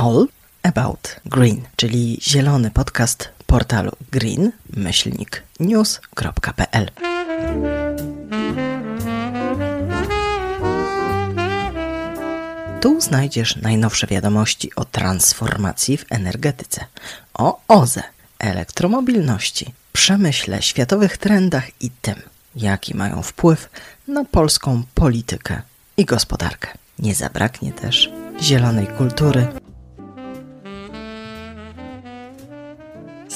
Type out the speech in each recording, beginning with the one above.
All About Green, czyli zielony podcast portalu green-news.pl. Tu znajdziesz najnowsze wiadomości o transformacji w energetyce, o OZE, elektromobilności, przemyśle, światowych trendach i tym, jaki mają wpływ na polską politykę i gospodarkę. Nie zabraknie też zielonej kultury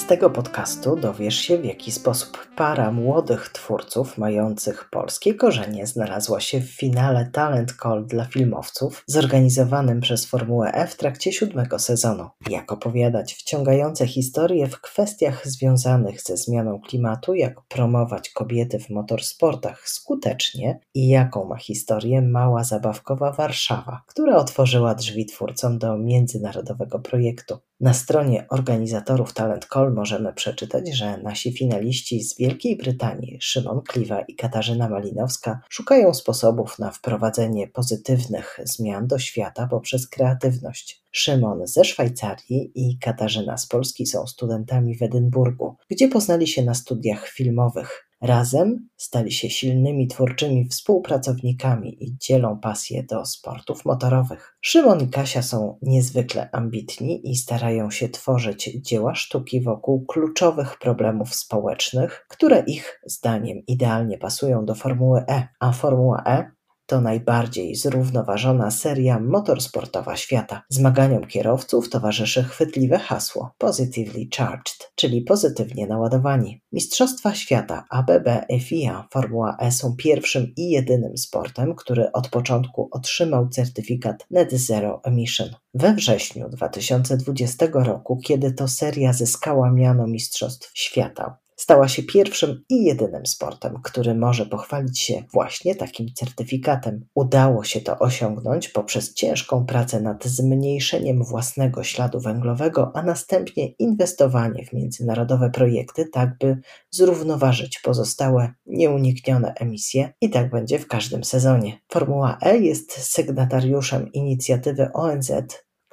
Z tego podcastu dowiesz się, w jaki sposób para młodych twórców mających polskie korzenie znalazła się w finale Talent Call dla filmowców zorganizowanym przez Formułę E w trakcie siódmego sezonu. Jak opowiadać wciągające historie w kwestiach związanych ze zmianą klimatu, jak promować kobiety w motorsportach skutecznie i jaką ma historię mała zabawkowa Warszawa, która otworzyła drzwi twórcom do międzynarodowego projektu. Na stronie organizatorów Talent Call możemy przeczytać, że nasi finaliści z Wielkiej Brytanii, Szymon Kliwa i Katarzyna Malinowska, szukają sposobów na wprowadzenie pozytywnych zmian do świata poprzez kreatywność. Szymon ze Szwajcarii i Katarzyna z Polski są studentami w Edynburgu, gdzie poznali się na studiach filmowych. Razem stali się silnymi twórczymi współpracownikami i dzielą pasję do sportów motorowych. Szymon i Kasia są niezwykle ambitni i starają się tworzyć dzieła sztuki wokół kluczowych problemów społecznych, które ich zdaniem idealnie pasują do Formuły E, a Formuła E to najbardziej zrównoważona seria motorsportowa świata. Zmaganiom kierowców towarzyszy chwytliwe hasło Positively Charged, czyli pozytywnie naładowani. Mistrzostwa świata ABB FIA Formuła E są pierwszym i jedynym sportem, który od początku otrzymał certyfikat Net Zero Emission. We wrześniu 2020 roku, kiedy to seria zyskała miano Mistrzostw Świata, Stała się pierwszym i jedynym sportem, który może pochwalić się właśnie takim certyfikatem. Udało się to osiągnąć poprzez ciężką pracę nad zmniejszeniem własnego śladu węglowego, a następnie inwestowanie w międzynarodowe projekty, tak by zrównoważyć pozostałe nieuniknione emisje i tak będzie w każdym sezonie. Formuła E jest sygnatariuszem inicjatywy ONZ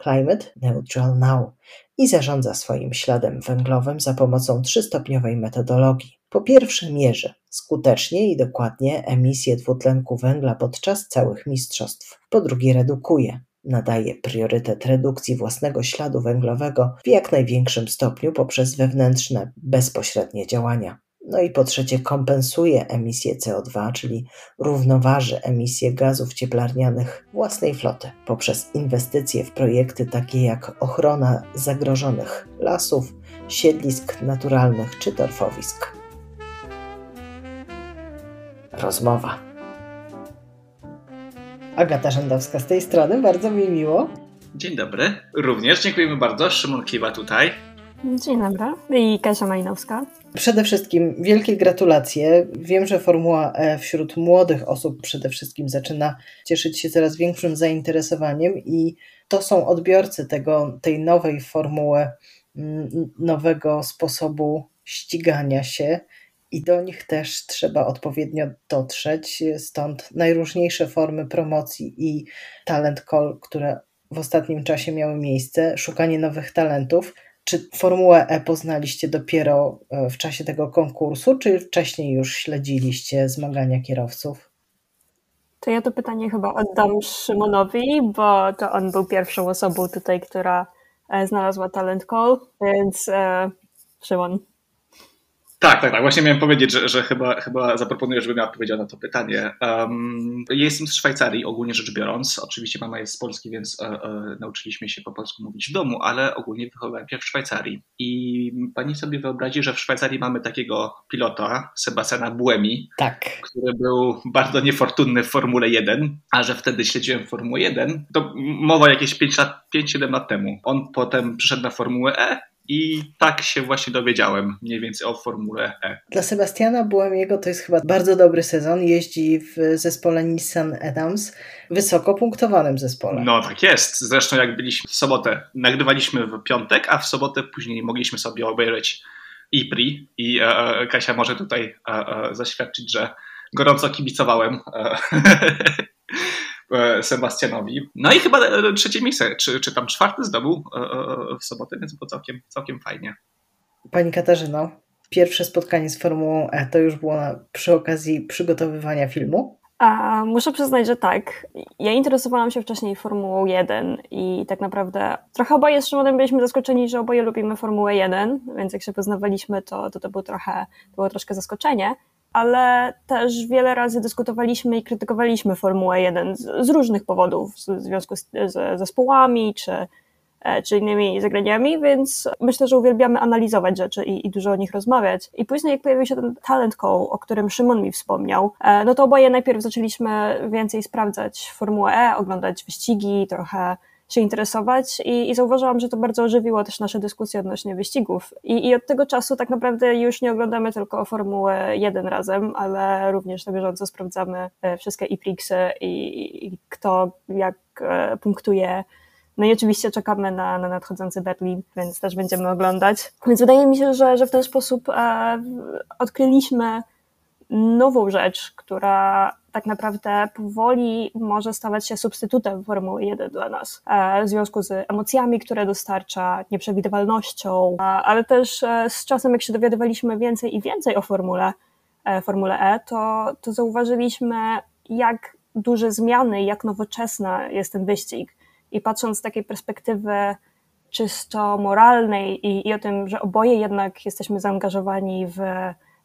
Climate Neutral Now i zarządza swoim śladem węglowym za pomocą trzystopniowej metodologii. Po pierwsze mierzy skutecznie i dokładnie emisję dwutlenku węgla podczas całych mistrzostw. Po drugie redukuje, nadaje priorytet redukcji własnego śladu węglowego w jak największym stopniu poprzez wewnętrzne, bezpośrednie działania. No i po trzecie, kompensuje emisję CO2, czyli równoważy emisję gazów cieplarnianych własnej floty poprzez inwestycje w projekty takie jak ochrona zagrożonych lasów, siedlisk naturalnych czy torfowisk. Rozmowa. Agata Rzędowska z tej strony, bardzo mi miło. Dzień dobry, również dziękujemy bardzo. Szymon Kiwa tutaj. Dzień dobry i Kasia Majnowska. Przede wszystkim wielkie gratulacje. Wiem, że Formuła E wśród młodych osób przede wszystkim zaczyna cieszyć się coraz większym zainteresowaniem i to są odbiorcy tego, tej nowej formuły, mm, nowego sposobu ścigania się i do nich też trzeba odpowiednio dotrzeć. Stąd najróżniejsze formy promocji i talent call, które w ostatnim czasie miały miejsce, szukanie nowych talentów czy Formułę E poznaliście dopiero e, w czasie tego konkursu, czy wcześniej już śledziliście zmagania kierowców? To ja to pytanie chyba oddam Szymonowi, bo to on był pierwszą osobą tutaj, która e, znalazła talent call, więc e, Szymon. Tak, tak, tak. Właśnie miałem powiedzieć, że, że chyba, chyba zaproponuję, żebym ja odpowiedział na to pytanie. Um, ja jestem z Szwajcarii, ogólnie rzecz biorąc. Oczywiście mama jest z Polski, więc e, e, nauczyliśmy się po polsku mówić w domu, ale ogólnie wychowałem się w Szwajcarii. I pani sobie wyobrazi, że w Szwajcarii mamy takiego pilota, Sebastiana Buemi, tak. który był bardzo niefortunny w Formule 1, a że wtedy śledziłem Formułę 1, to mowa jakieś 5 lat, 5-7 lat temu. On potem przyszedł na Formułę E, i tak się właśnie dowiedziałem mniej więcej o Formule E. Dla Sebastiana jego to jest chyba bardzo dobry sezon. Jeździ w zespole Nissan Adams, wysoko punktowanym zespole. No tak jest. Zresztą jak byliśmy w sobotę, nagrywaliśmy w piątek, a w sobotę później mogliśmy sobie obejrzeć IPRI i e, e, Kasia może tutaj e, e, zaświadczyć, że gorąco kibicowałem. E, Sebastianowi. No i chyba trzecie miejsce, czy, czy tam czwarte zdobył w sobotę, więc było całkiem, całkiem fajnie. Pani Katarzyno, pierwsze spotkanie z Formułą E to już było na, przy okazji przygotowywania filmu? A, muszę przyznać, że tak. Ja interesowałam się wcześniej Formułą 1 i tak naprawdę trochę oboje z Szymonem byliśmy zaskoczeni, że oboje lubimy Formułę 1, więc jak się poznawaliśmy, to to, to było trochę, to było troszkę zaskoczenie. Ale też wiele razy dyskutowaliśmy i krytykowaliśmy Formułę 1 z, z różnych powodów, w związku z, z zespołami czy E, czy innymi zagraniami, więc myślę, że uwielbiamy analizować rzeczy i, i, dużo o nich rozmawiać. I później, jak pojawił się ten talent call, o którym Szymon mi wspomniał, e, no to oboje najpierw zaczęliśmy więcej sprawdzać Formułę E, oglądać wyścigi, trochę się interesować i, i zauważyłam, że to bardzo ożywiło też nasze dyskusje odnośnie wyścigów. I, I od tego czasu tak naprawdę już nie oglądamy tylko Formułę 1 razem, ale również na bieżąco sprawdzamy e, wszystkie e-prixy i, i kto jak punktuje no i oczywiście czekamy na, na nadchodzący Berlin, więc też będziemy oglądać. Więc wydaje mi się, że, że w ten sposób e, odkryliśmy nową rzecz, która tak naprawdę powoli może stawać się substytutem Formuły 1 dla nas. E, w związku z emocjami, które dostarcza, nieprzewidywalnością, ale też e, z czasem, jak się dowiadywaliśmy więcej i więcej o Formule, e, Formule E, to, to zauważyliśmy, jak duże zmiany, jak nowoczesna jest ten wyścig i patrząc z takiej perspektywy czysto moralnej i, i o tym, że oboje jednak jesteśmy zaangażowani w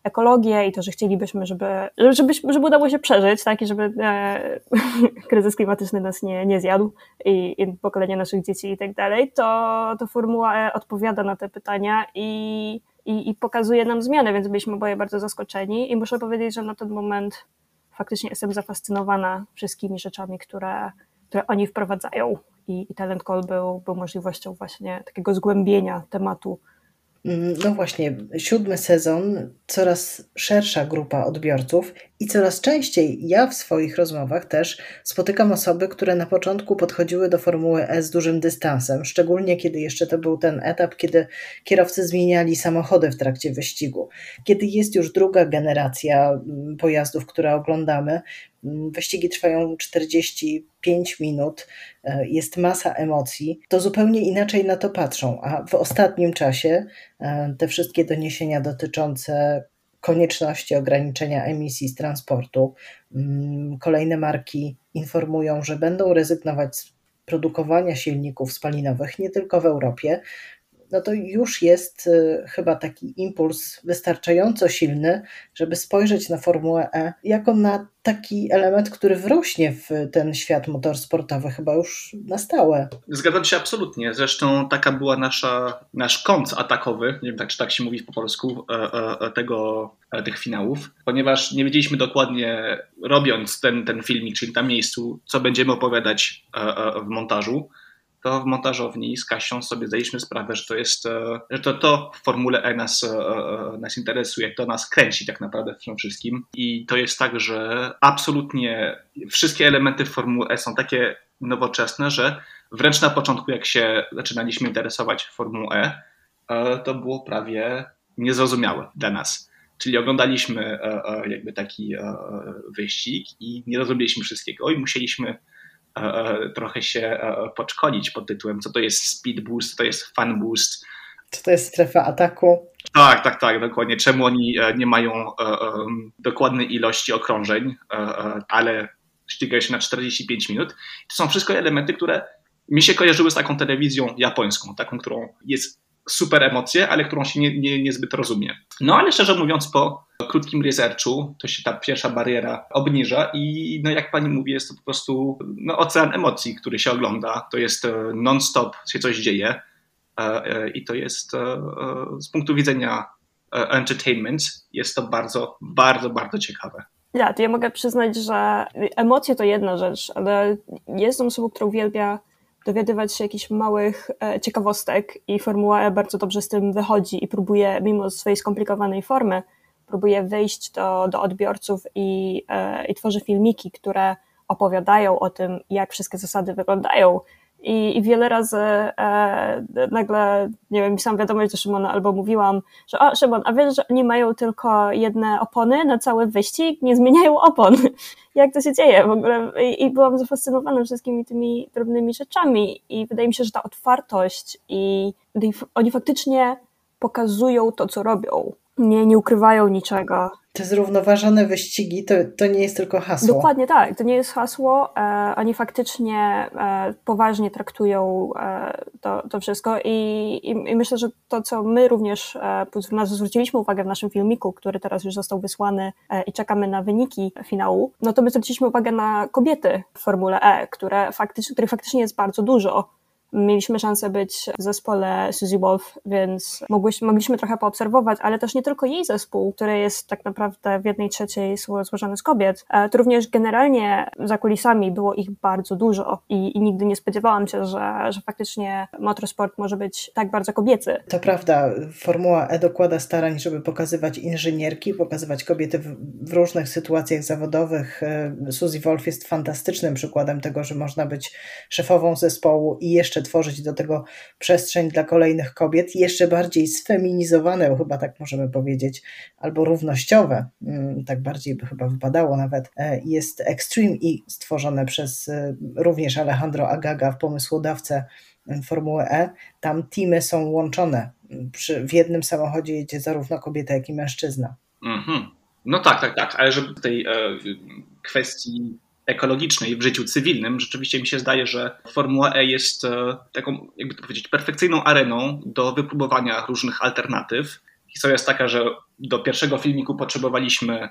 ekologię i to, że chcielibyśmy, żeby, żeby, żeby udało się przeżyć, tak, i żeby e, kryzys klimatyczny nas nie, nie zjadł i, i pokolenie naszych dzieci i tak dalej, to, to Formuła E odpowiada na te pytania i, i, i pokazuje nam zmiany, więc byliśmy oboje bardzo zaskoczeni i muszę powiedzieć, że na ten moment faktycznie jestem zafascynowana wszystkimi rzeczami, które, które oni wprowadzają i, i Talent Call był, był możliwością właśnie takiego zgłębienia tematu. Mm, no właśnie, siódmy sezon, coraz szersza grupa odbiorców i coraz częściej ja w swoich rozmowach też spotykam osoby, które na początku podchodziły do Formuły E z dużym dystansem, szczególnie kiedy jeszcze to był ten etap, kiedy kierowcy zmieniali samochody w trakcie wyścigu. Kiedy jest już druga generacja mm, pojazdów, które oglądamy, mm, wyścigi trwają 45 minut, e, jest masa emocji, to zupełnie inaczej na to patrzą. A w ostatnim czasie e, te wszystkie doniesienia dotyczące konieczności ograniczenia emisji z transportu. Mm, kolejne marki informują, że będą rezygnować z produkowania silników spalinowych nie tylko w Europie, no to już jest y, chyba taki impuls wystarczająco silny, żeby spojrzeć na Formułę E jako na taki element, który wrośnie w ten świat motorsportowy chyba już na stałe. Zgadzam się absolutnie. Zresztą taka była nasza, nasz kąt atakowy, nie wiem tak, czy tak się mówi po polsku, e, e, e, tego, tych finałów, ponieważ nie wiedzieliśmy dokładnie, robiąc ten, ten filmik, czyli na miejscu, co będziemy opowiadać w montażu to w montażowni z Kasią sobie zdaliśmy sprawę, że to jest, e, że to, to w Formule E nas, e, e, nas interesuje, to nas kręci tak naprawdę w tym wszystkim. I to jest tak, że absolutnie wszystkie elementy Formuły E są takie nowoczesne, że wręcz na początku, jak się zaczynaliśmy interesować Formułą E, to było prawie niezrozumiałe dla nas. Czyli oglądaliśmy jakby taki wyścig i nie rozumieliśmy wszystkiego i musieliśmy trochę się e, podszkolić pod tytułem, co to jest speed boost, co to jest fun boost. Co to jest strefa ataku? Tak, tak, tak, dokładnie. Czemu oni nie mają dokładnej ilości okrążeń, ale ścigają się na 45 minut. To są wszystko elementy, które mi się kojarzyły z taką telewizją japońską, taką, którą jest super emocje, ale którą się nie, nie, niezbyt rozumie. No ale szczerze mówiąc, po krótkim researchu to się ta pierwsza bariera obniża i no jak pani mówi, jest to po prostu no, ocean emocji, który się ogląda. To jest e, non-stop się coś dzieje e, e, i to jest z punktu widzenia entertainment jest to bardzo, bardzo, bardzo ciekawe. Ja, to ja mogę przyznać, że emocje to jedna rzecz, ale jestem osobą, która uwielbia dowiadywać się jakichś małych e, ciekawostek i Formuła E bardzo dobrze z tym wychodzi i próbuje, mimo swojej skomplikowanej formy, próbuje wyjść do, do odbiorców i, e, i tworzy filmiki, które opowiadają o tym, jak wszystkie zasady wyglądają I, I, wiele razy e, nagle, nie wiem, pisałam wiadomość do Szymona albo mówiłam, że o Szymon, a wiesz, że oni mają tylko jedne opony na cały wyścig, nie zmieniają opon. Jak to się dzieje w ogóle? I, i byłam zafascynowana wszystkimi tymi drobnymi rzeczami i wydaje mi się, że ta otwartość i oni faktycznie pokazują to, co robią. Nie, nie ukrywają niczego. Te zrównoważone wyścigi to, to nie jest tylko hasło. Dokładnie tak, to nie jest hasło. E, oni faktycznie e, poważnie traktują e, to, to wszystko i, i, i, myślę, że to, co my również e, zwróciliśmy uwagę w naszym filmiku, który teraz już został wysłany e, i czekamy na wyniki finału, no to my zwróciliśmy uwagę na kobiety w Formule E, które faktycznie, których faktycznie jest bardzo dużo Mieliśmy szansę być w zespole Suzy Wolf, więc mogliśmy trochę poobserwować, ale też nie tylko jej zespół, który jest tak naprawdę w jednej trzeciej złożony z kobiet, e, to również generalnie za kulisami było ich bardzo dużo i, i nigdy nie spodziewałam się, że, że faktycznie motorsport może być tak bardzo kobiecy. To prawda, Formuła E dokłada starań, żeby pokazywać inżynierki, pokazywać kobiety w, w różnych sytuacjach zawodowych. E, Suzy Wolf jest fantastycznym przykładem tego, że można być szefową zespołu i jeszcze tworzyć do tego przestrzeń dla kolejnych kobiet, jeszcze bardziej sfeminizowane, chyba tak możemy powiedzieć, albo równościowe, mm, tak bardziej by chyba wypadało nawet, e, jest Extreme E stworzone przez e, również Alejandro Agaga, pomysłodawcę e, Formuły E. Tam teamy są łączone. Przy, w jednym samochodzie jedzie zarówno kobieta, jak i mężczyzna. Mm -hmm. No tak, tak, tak, ale żeby tej e, kwestii ekologicznej w życiu cywilnym, rzeczywiście mi się zdaje, że Formuła E jest e, taką, jakby to powiedzieć, perfekcyjną areną do wypróbowania różnych alternatyw. Historia jest taka, że do pierwszego filmiku potrzebowaliśmy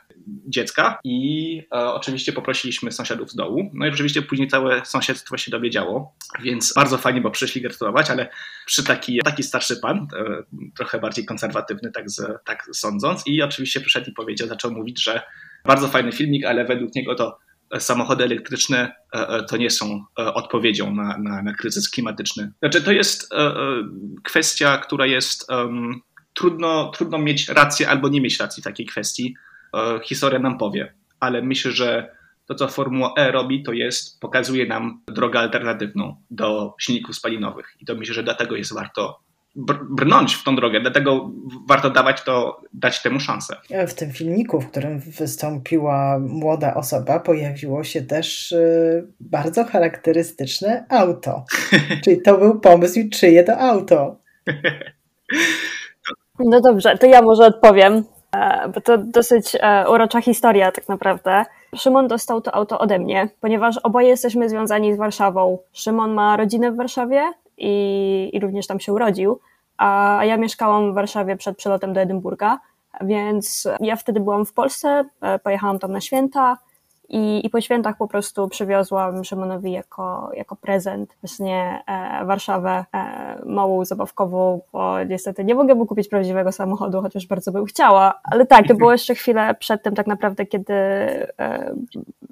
dziecka i e, oczywiście poprosiliśmy sąsiadów z dołu. No i oczywiście później całe sąsiedztwo się dowiedziało, więc bardzo fajnie, bo przyszli gratulować, ale przy taki, taki starszy pan, e, trochę bardziej konserwatywny, tak, z, tak sądząc, i oczywiście przyszedł i powiedział, zaczął mówić, że bardzo fajny filmik, ale według niego to samochody elektryczne e, e, to nie są e, odpowiedzią na, na, na kryzys klimatyczny. Znaczy, to jest kwestia, która jest trudno, trudno mieć rację albo nie mieć racji w takiej kwestii. Historia nam powie, ale myślę, że to, co Formuła E robi, to jest pokazuje nam drogę alternatywną do silników spalinowych. I to myślę, że dlatego jest warto brnąć w tą drogę, dlatego warto dawać to, dać temu szansę. W tym filmiku, w którym wystąpiła młoda osoba, pojawiło się też y, bardzo charakterystyczne auto. Czyli to był pomysł, czyje to auto? No dobrze, to ja może odpowiem, e, bo to dosyć e, urocza historia tak naprawdę. Szymon dostał to auto ode mnie, ponieważ oboje jesteśmy związani z Warszawą. Szymon ma rodzinę w Warszawie, i, i również tam się urodził. A ja mieszkałam w Warszawie przed przelotem do Edynburga, więc ja wtedy byłam w Polsce, e, pojechałam tam na święta i, i po świętach po prostu przywiozłam Szymonowi jako, jako prezent właśnie e, Warszawę e, małą, zabawkową, bo niestety nie mogę mu kupić prawdziwego samochodu, chociaż bardzo bym chciała. Ale tak, to było jeszcze chwilę przed tym tak naprawdę, kiedy e,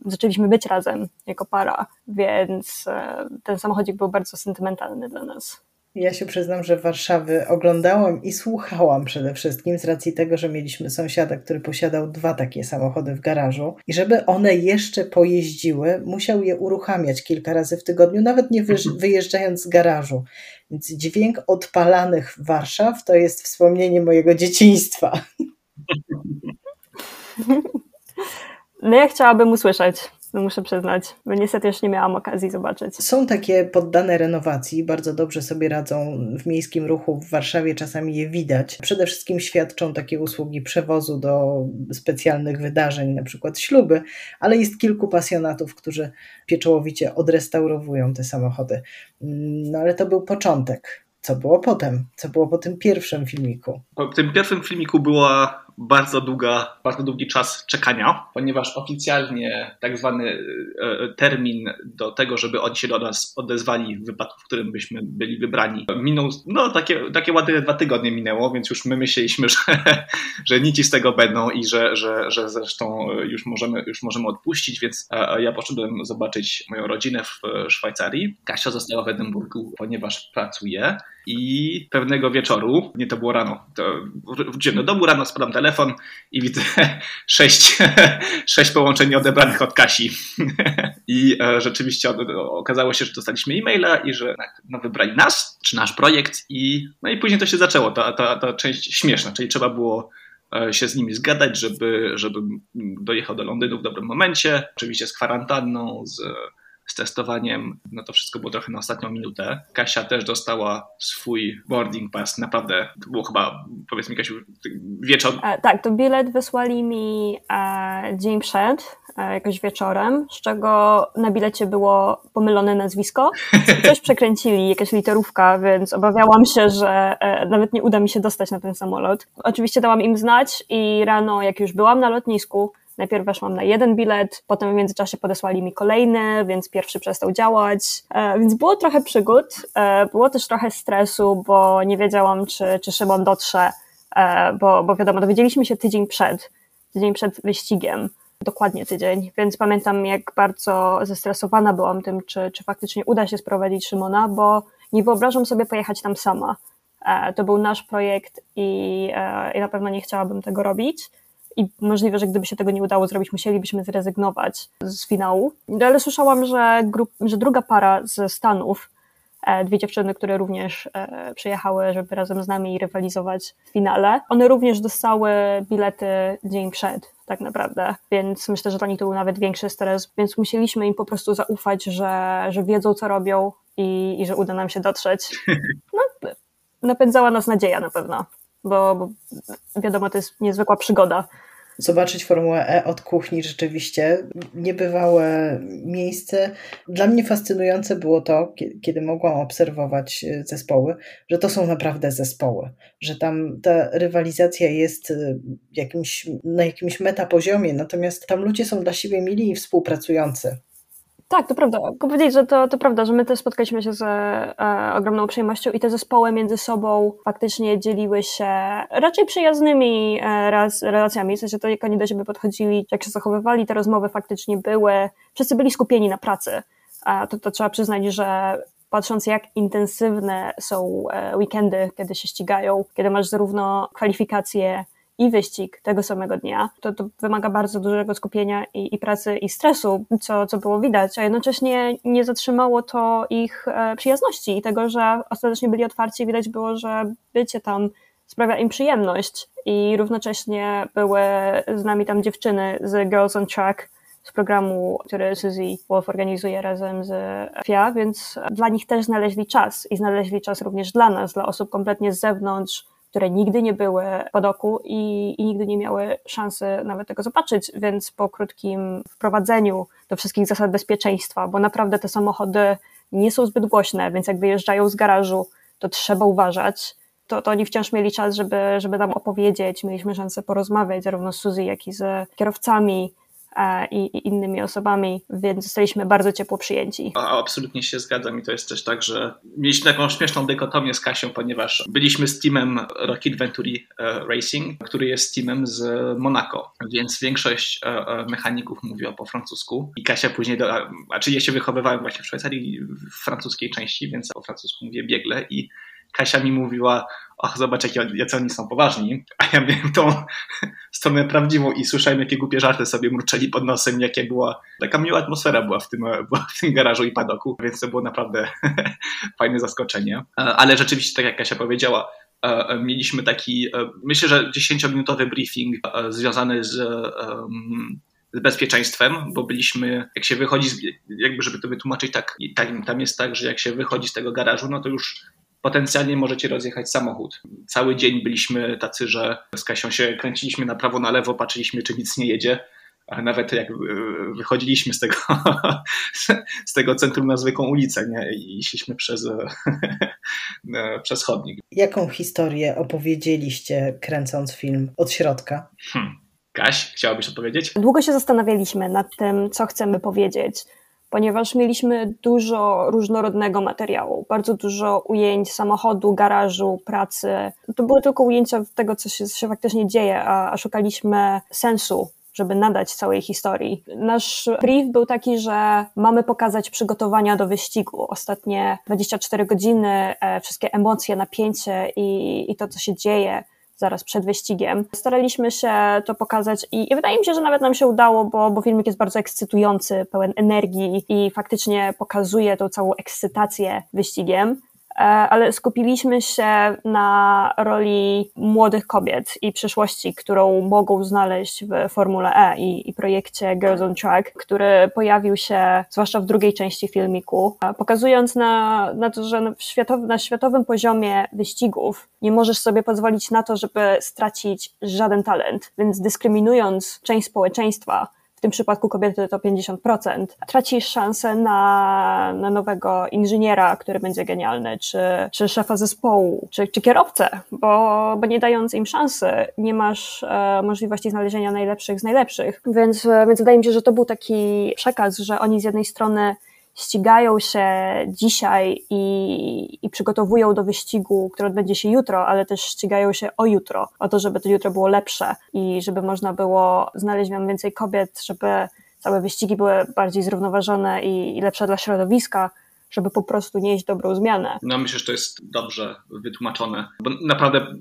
zaczęliśmy być razem jako para, więc e, ten samochodzik był bardzo sentymentalny dla nas. Ja się przyznam, że Warszawy oglądałam i słuchałam przede wszystkim z racji tego, że mieliśmy sąsiada, który posiadał dwa takie samochody w garażu i żeby one jeszcze pojeździły, musiał je uruchamiać kilka razy w tygodniu, nawet nie wyjeżdżając z garażu. Więc dźwięk odpalanych Warszaw to jest wspomnienie mojego dzieciństwa. No ja chciałabym usłyszeć muszę przyznać, bo niestety już nie miałam okazji zobaczyć. Są takie poddane renowacji, bardzo dobrze sobie radzą w miejskim ruchu w Warszawie, czasami je widać. Przede wszystkim świadczą takie usługi przewozu do specjalnych wydarzeń, na przykład śluby, ale jest kilku pasjonatów, którzy pieczołowicie odrestaurowują te samochody. No ale to był początek. Co było potem? Co było po tym pierwszym filmiku? Po tym pierwszym filmiku była bardzo długa, bardzo długi czas czekania, ponieważ oficjalnie tak zwany e, e, termin do tego, żeby oni się do nas odezwali w wypadku, w którym byśmy byli wybrani, minął, no takie, takie ładne dwa tygodnie minęło, więc już my myśleliśmy, że, że nici z tego będą i że, że, że zresztą już możemy, już możemy odpuścić, więc e, ja poszedłem zobaczyć moją rodzinę w Szwajcarii. Kasia została w Edynburgu, ponieważ pracuje i pewnego wieczoru, nie to było rano, to wróciłem do domu, rano spadam telefon, i widzę sześć, sześć połączeń odebranych od Kasi. I e, rzeczywiście okazało się, że dostaliśmy e-maila i że no, wybrali nas, czy nasz projekt i, no i później to się zaczęło, ta, ta, ta część śmieszna, czyli trzeba było e, się z nimi zgadać, żeby, żeby dojechał do Londynu w dobrym momencie, oczywiście z kwarantanną, z z testowaniem, no to wszystko było trochę na ostatnią minutę. Kasia też dostała swój boarding pass, naprawdę, to było chyba, powiedz mi Kasiu, wieczór. E, tak, to bilet wysłali mi e, dzień przed, e, jakoś wieczorem, z czego na bilecie było pomylone nazwisko. Coś przekręcili, jakaś literówka, więc obawiałam się, że e, nawet nie uda mi się dostać na ten samolot. Oczywiście dałam im znać i rano, jak już byłam na lotnisku, Najpierw weszłam na jeden bilet, potem w międzyczasie podesłali mi kolejny, więc pierwszy przestał działać. E, więc było trochę przygód, e, było też trochę stresu, bo nie wiedziałam, czy, czy Szymon dotrze, e, bo, bo wiadomo, dowiedzieliśmy się tydzień przed, tydzień przed wyścigiem dokładnie tydzień, więc pamiętam, jak bardzo zestresowana byłam tym, czy, czy faktycznie uda się sprowadzić Szymona, bo nie wyobrażam sobie pojechać tam sama. To był nasz projekt i, i na pewno nie chciałabym tego robić i możliwe, że gdyby się tego nie udało zrobić, musielibyśmy zrezygnować z finału. Ale słyszałam, że, grup, że druga para ze Stanów, e, dwie dziewczyny, które również e, przyjechały, żeby razem z nami rywalizować w finale, one również dostały bilety dzień przed, tak naprawdę, więc myślę, że dla nich to był nawet większy stres, więc musieliśmy im po prostu zaufać, że, że wiedzą, co robią i, i że uda nam się dotrzeć. No, napędzała nas nadzieja na pewno bo, bo wiadomo, to jest niezwykła przygoda zobaczyć Formułę E od kuchni rzeczywiście niebywałe miejsce. Dla mnie fascynujące było to, kiedy mogłam obserwować e, zespoły, że to są naprawdę zespoły, że tam ta rywalizacja jest e, jakimś, na jakimś metapoziomie, natomiast tam ludzie są dla siebie mili i współpracujący. Tak, to prawda. Tylko powiedzieć, że to, to prawda, że my też spotkaliśmy się z e, ogromną przyjemnością i te zespoły między sobą faktycznie dzieliły się raczej przyjaznymi e, relacjami, w sensie to jak oni do siebie podchodzili, jak się zachowywali, te rozmowy faktycznie były, wszyscy byli skupieni na pracy. E, to, to trzeba przyznać, że patrząc jak intensywne są e, weekendy, kiedy się ścigają, kiedy masz zarówno kwalifikacje i wyścig tego samego dnia, to, to wymaga bardzo dużego skupienia i, i, pracy i stresu, co, co było widać, a jednocześnie nie zatrzymało to ich e, przyjazności i tego, że ostatecznie byli otwarci, widać było, że bycie tam sprawia im przyjemność i równocześnie były z nami tam dziewczyny z Girls on Track, z programu, który Suzy Wolf organizuje razem z FIA, więc dla nich też znaleźli czas i znaleźli czas również dla nas, dla osób kompletnie z zewnątrz, które nigdy nie były pod oku i, i nigdy nie miały szansy nawet tego zobaczyć, więc po krótkim wprowadzeniu do wszystkich zasad bezpieczeństwa, bo naprawdę te samochody nie są zbyt głośne, więc jak wyjeżdżają z garażu, to trzeba uważać. To, to oni wciąż mieli czas, żeby, żeby nam opowiedzieć. Mieliśmy szansę porozmawiać zarówno z Suzy, jak i z kierowcami, i, i, innymi osobami, więc zostaliśmy bardzo ciepło przyjęci. A, absolutnie się zgadzam i to jest też tak, że mieliśmy taką śmieszną dykotomię z Kasią, ponieważ byliśmy z teamem Rocket Venturi e, Racing, który jest teamem z Monaco, więc większość e, mechaników mówiła po francusku i Kasia później, do, a ja się wychowywałem właśnie w Szwajcarii w francuskiej części, więc po francusku mówię biegle i Kasia mi mówiła, och, zobacz, jakie, jacy oni są poważni, a ja miałem tą stronę prawdziwą i słyszałem, jakie głupie żarty sobie mruczeli pod nosem, jakie była, taka miła atmosfera była w tym, była w tym garażu i padoku, więc to było naprawdę fajne zaskoczenie. E, ale rzeczywiście, tak jak Kasia powiedziała, e, e, mieliśmy taki, myślę, że 10-minutowy briefing związany z z bezpieczeństwem, bo byliśmy, jak się wychodzi, jakby żeby to wytłumaczyć, tak, tam jest tak, że jak się wychodzi z tego garażu, no to już potencjalnie możecie rozjechać samochód. Cały dzień byliśmy tacy, że z Kasią się kręciliśmy na prawo, na lewo, patrzyliśmy, czy nic nie jedzie. A nawet jak e, wychodziliśmy z tego, z tego centrum na zwykłą ulicę nie? i szliśmy przez, e, przez chodnik. Jaką historię opowiedzieliście kręcąc film od środka? Hmm. Kaś, chciałabyś odpowiedzieć? Długo się zastanawialiśmy nad tym, co chcemy powiedzieć ponieważ mieliśmy dużo różnorodnego materiału, bardzo dużo ujęć samochodu, garażu, pracy. To były tylko ujęcia tego, co się, co się faktycznie dzieje, a, a szukaliśmy sensu żeby nadać całej historii. Nasz brief był taki, że mamy pokazać przygotowania do wyścigu. Ostatnie 24 godziny, e, wszystkie emocje, napięcie i, i to, co się dzieje zaraz przed wyścigiem. Staraliśmy się to pokazać i, i, wydaje mi się, że nawet nam się udało, bo, bo filmik jest bardzo ekscytujący, pełen energii i faktycznie pokazuje tą całą ekscytację wyścigiem. E, ale skupiliśmy się na roli młodych kobiet i przyszłości, którą mogą znaleźć w Formule E i, i, projekcie Girls on Track, który pojawił się zwłaszcza w drugiej części filmiku, e, pokazując na, na to, że na, światowy, na światowym poziomie wyścigów nie możesz sobie pozwolić na to, żeby stracić żaden talent, więc dyskryminując część społeczeństwa, tym przypadku kobiety to 50%, tracisz szansę na, na nowego inżyniera, który będzie genialny, czy, czy szefa zespołu, czy, czy kierowcę, bo, bo nie dając im szansy, nie masz e, możliwości znalezienia najlepszych z najlepszych. Więc, e, więc wydaje mi się, że to był taki przekaz, że oni z jednej strony ścigają się dzisiaj i, i przygotowują do wyścigu, który odbędzie się jutro, ale też ścigają się o jutro, o to, żeby to jutro było lepsze i żeby można było znaleźć w więcej kobiet, żeby całe wyścigi były bardziej zrównoważone i, i lepsze dla środowiska, żeby po prostu nieść dobrą zmianę. No myślę, że to jest dobrze wytłumaczone, bo naprawdę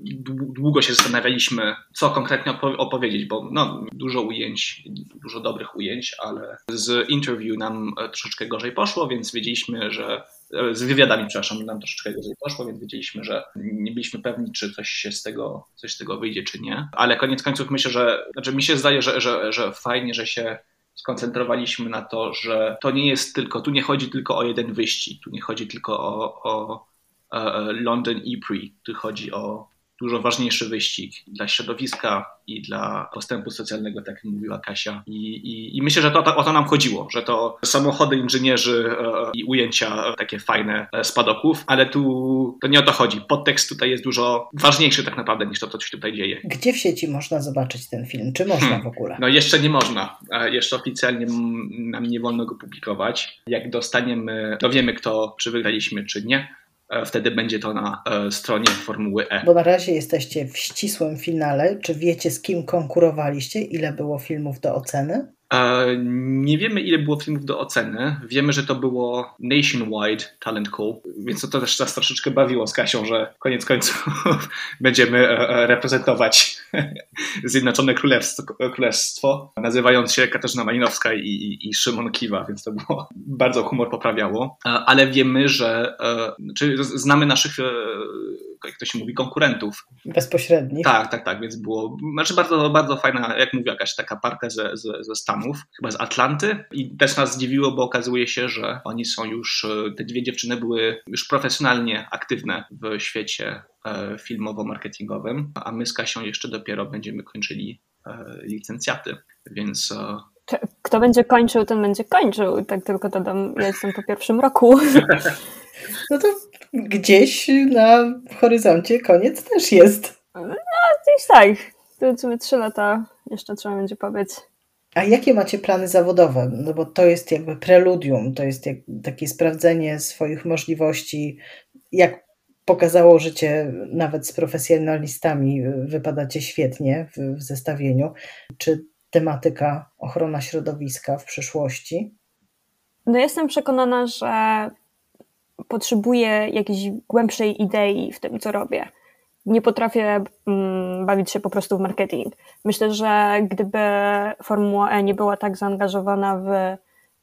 długo się zastanawialiśmy, co konkretnie opowiedzieć, bo no, dużo ujęć, dużo dobrych ujęć, ale z interview nam e, troszeczkę gorzej poszło, więc wiedzieliśmy, że e, z wywiadami, przepraszam, nam troszeczkę gorzej poszło, więc wiedzieliśmy, że nie byliśmy pewni, czy coś się z tego, coś z tego wyjdzie, czy nie. Ale koniec końców myślę, że, znaczy mi się zdaje, że, że, że fajnie, że się skoncentrowaliśmy na to, że to nie jest tylko, tu nie chodzi tylko o jeden wyścig, tu nie chodzi tylko o, o, o London E-Prix, tu chodzi o dużo ważniejszy wyścig dla środowiska i dla postępu socjalnego, tak jak mówiła Kasia. I, i, i myślę, że to, to, o to nam chodziło, że to samochody, inżynierzy e, i ujęcia takie fajne e, spadoków, ale tu to nie o to chodzi. Podtekst tutaj jest dużo ważniejszy tak naprawdę niż to, co się tutaj dzieje. Gdzie w sieci można zobaczyć ten film? Czy można hmm. w ogóle? No jeszcze nie można. E, jeszcze oficjalnie nam nie wolno go publikować. Jak dostaniemy, dowiemy kto, czy wygraliśmy, czy nie, E, wtedy będzie to na e, stronie Formuły E. Bo na razie jesteście w ścisłym finale. Czy wiecie, z kim konkurowaliście? Ile było filmów do oceny? E, nie wiemy, ile było filmów do oceny. Wiemy, że to było nationwide talent call, więc to też nas troszeczkę bawiło z Kasią, że koniec końców będziemy reprezentować Zjednoczone Królestwo, Królestwo nazywając się Katarzyna Malinowska i, i, i, Szymon Kiwa, więc to było bardzo humor poprawiało. Ale wiemy, że czy znamy naszych jak to się mówi, konkurentów. Bezpośrednich. Tak, tak, tak, więc było, znaczy bardzo, bardzo fajna, jak mówię, jakaś taka parka ze, ze, ze Stanów, chyba z Atlanty i też nas zdziwiło, bo okazuje się, że oni są już, e, te dwie dziewczyny były już profesjonalnie aktywne w świecie e, filmowo-marketingowym, a my z Kasią jeszcze dopiero będziemy kończyli e, licencjaty, więc kto będzie kończył, ten będzie kończył. Tak tylko dodam, ja jestem po pierwszym roku. No to gdzieś na horyzoncie koniec też jest. No, gdzieś tak. To sobie trzy lata jeszcze trzeba będzie powiedz. A jakie macie plany zawodowe? No bo to jest jakby preludium, to jest jak, takie sprawdzenie swoich możliwości. Jak pokazało życie nawet z profesjonalistami, wypadacie świetnie w, w zestawieniu. Czy tematyka ochrona środowiska w przyszłości? No jestem przekonana, że potrzebuję jakiejś głębszej idei w tym, co robię. Nie potrafię mm, bawić się po prostu w marketing. Myślę, że gdyby Formuła E nie była tak zaangażowana w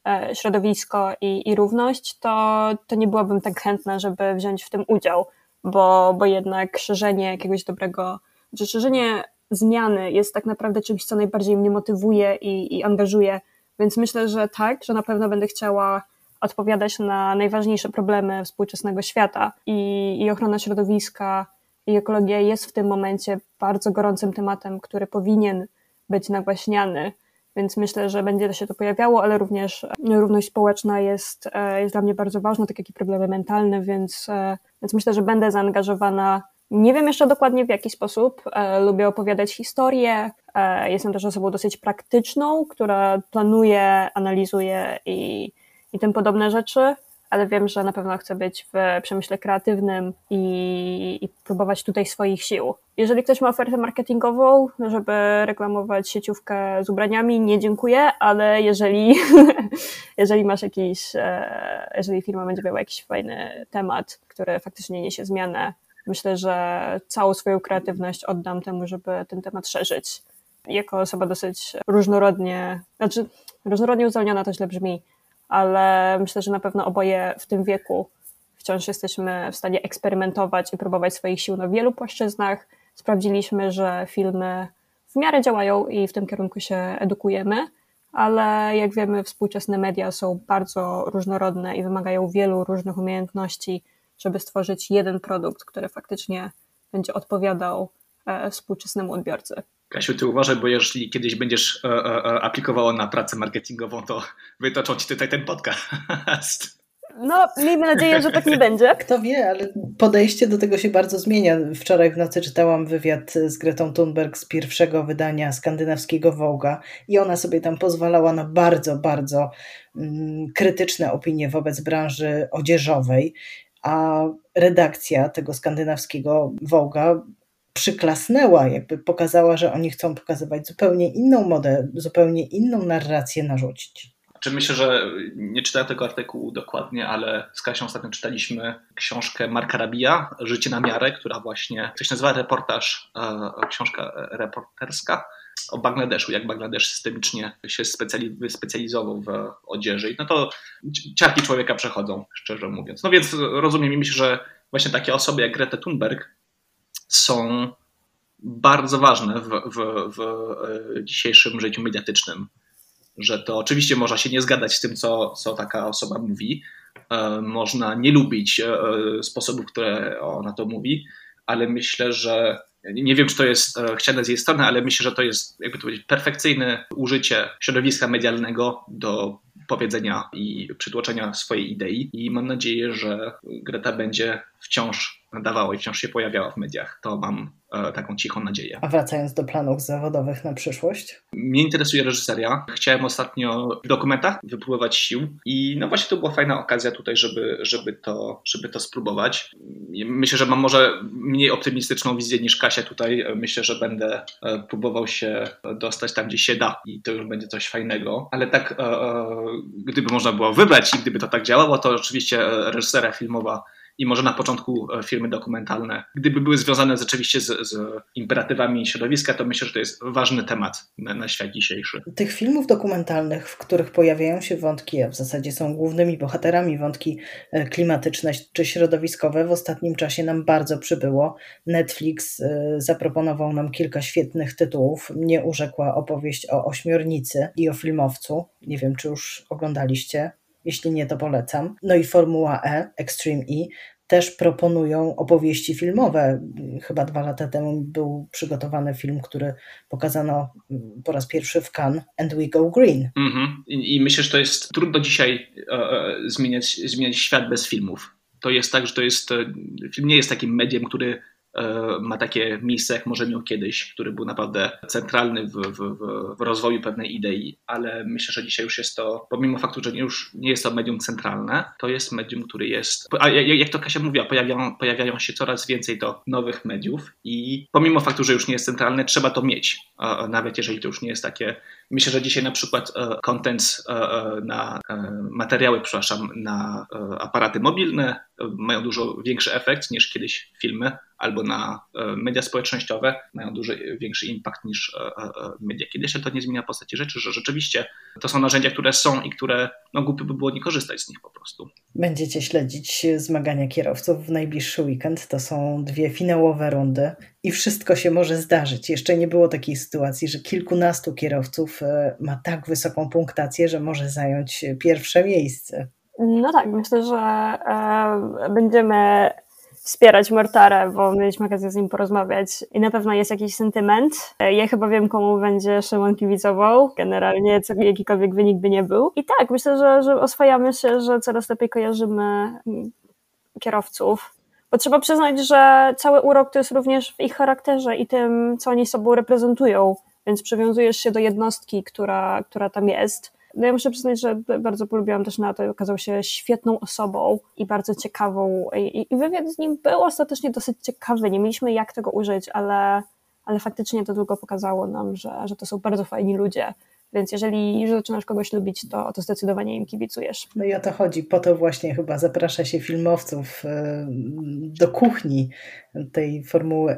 e, środowisko i, i równość, to, to nie byłabym tak chętna, żeby wziąć w tym udział, bo, bo jednak szerzenie jakiegoś dobrego, że szerzenie zmiany jest tak naprawdę czymś, co najbardziej mnie motywuje i, i angażuje. Więc myślę, że tak, że na pewno będę chciała odpowiadać na najważniejsze problemy współczesnego świata i, i ochrona środowiska i ekologia jest w tym momencie bardzo gorącym tematem, który powinien być nagłaśniany. Więc myślę, że będzie się to pojawiało, ale również równość społeczna jest, e, jest dla mnie bardzo ważna, tak jak i problemy mentalne, więc, e, więc myślę, że będę zaangażowana. Nie wiem jeszcze dokładnie w jaki sposób. E, lubię opowiadać historie. Jestem też osobą dosyć praktyczną, która planuje, analizuje i, i tym podobne rzeczy, ale wiem, że na pewno chcę być w przemyśle kreatywnym i, i, próbować tutaj swoich sił. Jeżeli ktoś ma ofertę marketingową, żeby reklamować sieciówkę z ubraniami, nie dziękuję, ale jeżeli, jeżeli masz jakiś, e, jeżeli firma będzie miała jakiś fajny temat, który faktycznie niesie zmianę, myślę, że całą swoją kreatywność oddam temu, żeby ten temat szerzyć. Jako osoba dosyć różnorodnie, znaczy różnorodnie uzdolniona to źle brzmi, ale myślę, że na pewno oboje w tym wieku wciąż jesteśmy w stanie eksperymentować i próbować swoich sił na wielu płaszczyznach. Sprawdziliśmy, że filmy w miarę działają i w tym kierunku się edukujemy, ale jak wiemy, współczesne media są bardzo różnorodne i wymagają wielu różnych umiejętności, żeby stworzyć jeden produkt, który faktycznie będzie odpowiadał e, współczesnemu odbiorcy. Kasiu, ty uważaj, bo jeżeli kiedyś będziesz e, e, aplikowała na pracę marketingową, to wytoczą ci tutaj ten podcast. No, miejmy nadzieję, że tak nie będzie. Kto wie, ale podejście do tego się bardzo zmienia. Wczoraj w nocy czytałam wywiad z Gretą Thunberg z pierwszego wydania skandynawskiego Wołga i ona sobie tam pozwalała na bardzo, bardzo mm, krytyczne opinie wobec branży odzieżowej, a redakcja tego skandynawskiego Wołga przyklasnęła, jakby pokazała, że oni chcą pokazywać zupełnie inną modę, zupełnie inną narrację narzucić. Czy myślę, że nie czytałem tego artykułu dokładnie, ale z Kasią ostatnio czytaliśmy książkę Marka Rabija, Życie na miarę, która właśnie, się nazywa reportaż, e, książka reporterska o Bangladeszu, jak Bangladesz systemicznie się specjalizował w odzieży. No to ciarki człowieka przechodzą, szczerze mówiąc. No więc rozumiem i myślę, że właśnie takie osoby jak Greta Thunberg są bardzo ważne w, w, w e, dzisiejszym życiu mediatycznym że to oczywiście można się nie zgadzać z tym, co, co taka osoba mówi. E, można nie lubić e, sposobów, które ona to mówi, ale myślę, że nie wiem, czy to jest chciane z jej strony, ale myślę, że to jest, jakby to powiedzieć, perfekcyjne użycie środowiska medialnego do powiedzenia i przytłoczenia swojej idei. I mam nadzieję, że Greta będzie wciąż nadawała i wciąż się pojawiała w mediach. To mam e, taką cichą nadzieję. A wracając do planów zawodowych na przyszłość? Mnie interesuje reżyseria. Chciałem ostatnio w dokumentach wypływać sił i no właśnie to była fajna okazja tutaj, żeby, żeby, to, żeby to spróbować. Myślę, że mam może mniej optymistyczną wizję niż Kasia tutaj. Myślę, że będę e, próbował się dostać tam, gdzie się da i to już będzie coś fajnego. Ale tak, e, gdyby można było wybrać i gdyby to tak działało, to oczywiście reżyseria filmowa i może na początku e, filmy dokumentalne. Gdyby były związane rzeczywiście z, z imperatywami środowiska, to myślę, że to jest ważny temat na, na świat dzisiejszy. Tych filmów dokumentalnych, w których pojawiają się wątki, a w zasadzie są głównymi bohaterami wątki e, klimatyczne czy środowiskowe, w ostatnim czasie nam bardzo przybyło. Netflix e, zaproponował nam kilka świetnych tytułów. Mnie urzekła opowieść o ośmiornicy i o filmowcu. Nie wiem, czy już oglądaliście. Jeśli nie, to polecam. No i Formuła E, Extreme E, też proponują opowieści filmowe. Chyba dwa lata temu był przygotowany film, który pokazano po raz pierwszy w Cannes, And We Go Green. Mm -hmm. I, I, myślę, że to jest trudno dzisiaj e, e, zmieniać, zmieniać świat bez filmów. To jest tak, że to jest, e, film nie jest takim mediem, który ma takie miejsce, jak może miał kiedyś, który był naprawdę centralny w, w, w, rozwoju pewnej idei, ale myślę, że dzisiaj już jest to, pomimo faktu, że już nie jest to medium centralne, to jest medium, który jest, a jak to Kasia mówiła, pojawiają, pojawiają się coraz więcej do nowych mediów i pomimo faktu, że już nie jest centralne, trzeba to mieć, nawet jeżeli to już nie jest takie Myślę, że dzisiaj na przykład e, content e, e, na materiały, przepraszam, na aparaty mobilne mają dużo większy efekt niż kiedyś filmy, albo na media społecznościowe mają dużo większy impact niż media kiedyś, to nie zmienia postaci rzeczy, że rzeczywiście to są narzędzia, które są i które no głupio by było nie korzystać z nich po prostu. Będziecie śledzić zmagania kierowców w najbliższy weekend. To są dwie finałowe rundy i wszystko się może zdarzyć. Jeszcze nie było takiej sytuacji, że kilkunastu kierowców e, ma tak wysoką punktację, że może zająć pierwsze miejsce. No tak, myślę, że e, będziemy wspierać Mortarę, bo mieliśmy okazję z nim porozmawiać i na pewno jest jakiś sentyment. E, ja chyba wiem, komu będzie Szymon kibicował, generalnie co, jakikolwiek wynik by nie był. I tak, myślę, że, że oswajamy się, że coraz lepiej kojarzymy mm, kierowców, bo trzeba przyznać, że cały urok to jest również w ich charakterze i tym, co oni sobą reprezentują, więc przywiązujesz się do jednostki, która, która tam jest. No ja muszę przyznać, że bardzo polubiłam też na to, okazał się świetną osobą i bardzo ciekawą. I, i wywiad z nim był ostatecznie dosyć ciekawy. Nie mieliśmy jak tego użyć, ale, ale faktycznie to tylko pokazało nam, że, że to są bardzo fajni ludzie Więc jeżeli już zaczynasz kogoś lubić, to, to zdecydowanie im kibicujesz. No i o to chodzi. Po to właśnie chyba zaprasza się filmowców e, do kuchni tej Formuły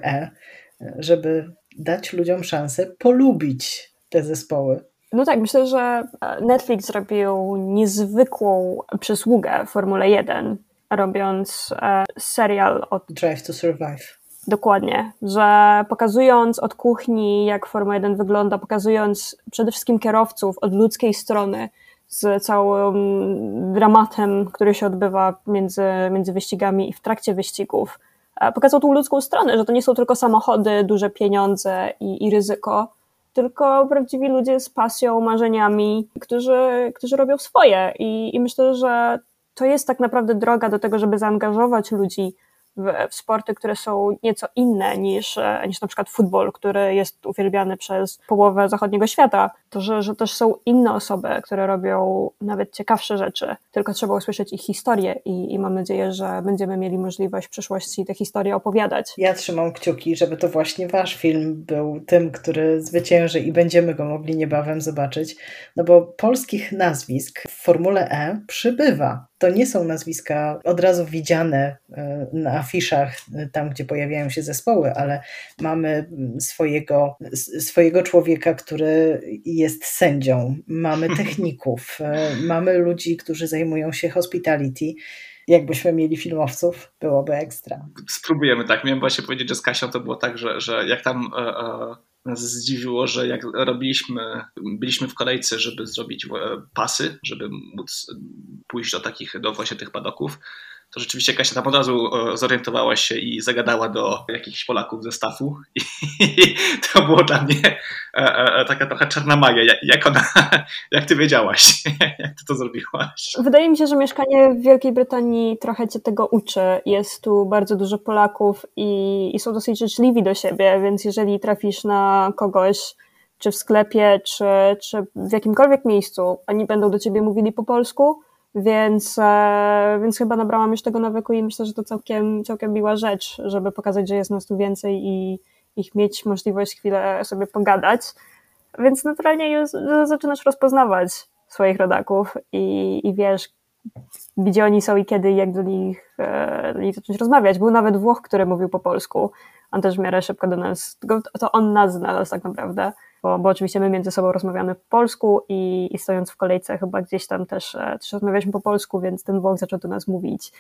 E, żeby dać ludziom szansę polubić te zespoły. No tak, myślę, że Netflix zrobił niezwykłą przysługę Formule 1, robiąc e, serial od Drive to Survive. Dokładnie, że pokazując od kuchni, jak Formuła 1 wygląda, pokazując przede wszystkim kierowców od ludzkiej strony, z całym dramatem, który się odbywa między, między wyścigami i w trakcie wyścigów, e, pokazał tą ludzką stronę, że to nie są tylko samochody, duże pieniądze i, i ryzyko, tylko prawdziwi ludzie z pasją, marzeniami, którzy, którzy robią swoje. I, I myślę, że to jest tak naprawdę droga do tego, żeby zaangażować ludzi w, sporty, które są nieco inne niż, e, niż na przykład futbol, który jest uwielbiany przez połowę zachodniego świata, to że, że też są inne osoby, które robią nawet ciekawsze rzeczy, tylko trzeba usłyszeć ich historię i, i mam nadzieję, że będziemy mieli możliwość w przyszłości te historie opowiadać. Ja trzymam kciuki, żeby to właśnie wasz film był tym, który zwycięży i będziemy go mogli niebawem zobaczyć, no bo polskich nazwisk w Formule E przybywa to nie są nazwiska od razu widziane e, na afiszach, e, tam gdzie pojawiają się zespoły, ale mamy swojego, swojego człowieka, który jest sędzią, mamy techników, e, mamy ludzi, którzy zajmują się hospitality. Jakbyśmy mieli filmowców, byłoby ekstra. Spróbujemy tak. Miałem właśnie powiedzieć, że z Kasią to było tak, że, że jak tam nas zdziwiło, że jak robiliśmy, byliśmy w kolejce, żeby zrobić pasy, żeby móc pójść do takich, do właśnie tych padoków, to rzeczywiście Kasia tam od razu e, zorientowała się i zagadała do jakichś Polaków ze stafu i to było dla mnie e, e, taka trochę czarna magia. Jak ona, jak ty wiedziałaś, jak ty to zrobiłaś? Wydaje mi się, że mieszkanie w Wielkiej Brytanii trochę cię tego uczy. Jest tu bardzo dużo Polaków i, i są dosyć życzliwi do siebie, więc jeżeli trafisz na kogoś, czy w sklepie, czy, czy w jakimkolwiek miejscu, oni będą do ciebie mówili po polsku, więc, e, więc chyba nabrałam już tego nawyku i myślę, że to całkiem, całkiem miła rzecz, żeby pokazać, że jest nas tu więcej i ich mieć możliwość chwilę sobie pogadać. Więc naturalnie już zaczynasz rozpoznawać swoich rodaków i, i wiesz, gdzie oni są i kiedy jak do nich, e, do nich zacząć rozmawiać. Był nawet Włoch, który mówił po polsku. On też w miarę szybko do nas, to on nas znalazł tak naprawdę bo, bo oczywiście my między sobą rozmawiamy po polsku i, i stojąc w kolejce chyba gdzieś tam też, e, też rozmawialiśmy po polsku, więc ten Włoch zaczął do nas mówić,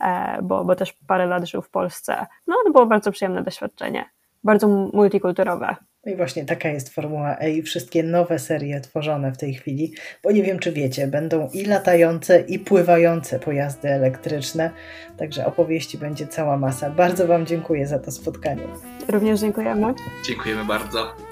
e, bo, bo też parę lat żył w Polsce. No to było bardzo przyjemne doświadczenie, bardzo multikulturowe. No i właśnie taka jest Formuła E i wszystkie nowe serie tworzone w tej chwili, bo nie wiem czy wiecie, będą i latające, i pływające pojazdy elektryczne, także opowieści będzie cała masa. Bardzo Wam dziękuję za to spotkanie. Również dziękujemy. Dziękujemy bardzo.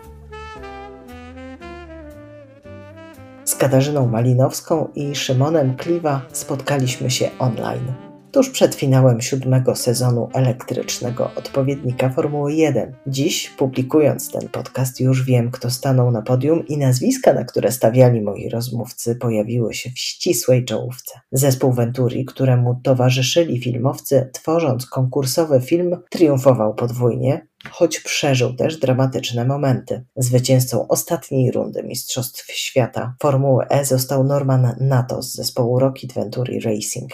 Katarzyną Malinowską i Szymonem Kliwa spotkaliśmy się online. Tuż przed finałem siódmego sezonu elektrycznego odpowiednika Formuły 1. Dziś, publikując ten podcast, już wiem, kto stanął na podium i nazwiska, na które stawiali moi rozmówcy, pojawiły się w ścisłej czołówce. Zespół Venturi, któremu towarzyszyli filmowcy, tworząc konkursowy film, triumfował podwójnie, choć przeżył też dramatyczne momenty. Zwycięzcą ostatniej rundy Mistrzostw Świata Formuły E został Norman Nato z zespołu Rocket Venturi Racing.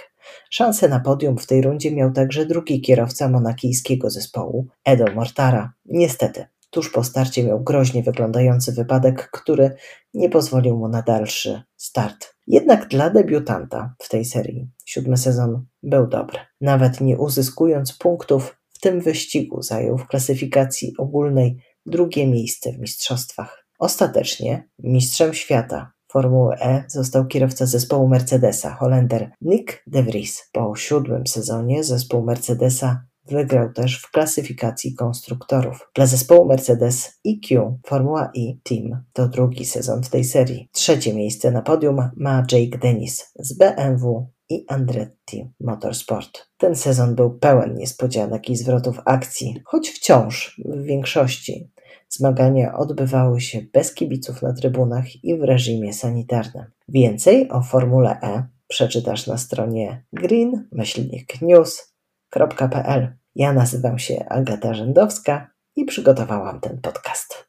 Szansę na podium w tej rundzie miał także drugi kierowca monakijskiego zespołu, Edo Mortara. Niestety, tuż po starcie miał groźnie wyglądający wypadek, który nie pozwolił mu na dalszy start. Jednak dla debiutanta w tej serii siódmy sezon był dobry. Nawet nie uzyskując punktów, w tym wyścigu zajął w klasyfikacji ogólnej drugie miejsce w mistrzostwach. Ostatecznie mistrzem świata Formuły E został kierowca zespołu Mercedesa, Holender Nick de Vries. Po siódmym sezonie zespół Mercedesa wygrał też w klasyfikacji konstruktorów. Dla zespołu Mercedes EQ Formuła E Team to drugi sezon w tej serii. Trzecie miejsce na podium ma Jake Dennis z BMW i Andretti Motorsport. Ten sezon był pełen niespodzianek i zwrotów akcji, choć wciąż w większości zmagania odbywały się bez kibiców na trybunach i w reżimie sanitarnym. Więcej o Formule E przeczytasz na stronie green-news.pl. Ja nazywam się Agata Rzędowska i przygotowałam ten podcast.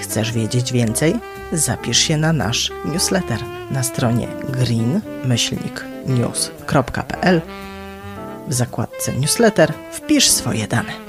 Chcesz wiedzieć więcej? Zapisz się na nasz newsletter na stronie green-news.pl. W zakładce newsletter wpisz swoje dane.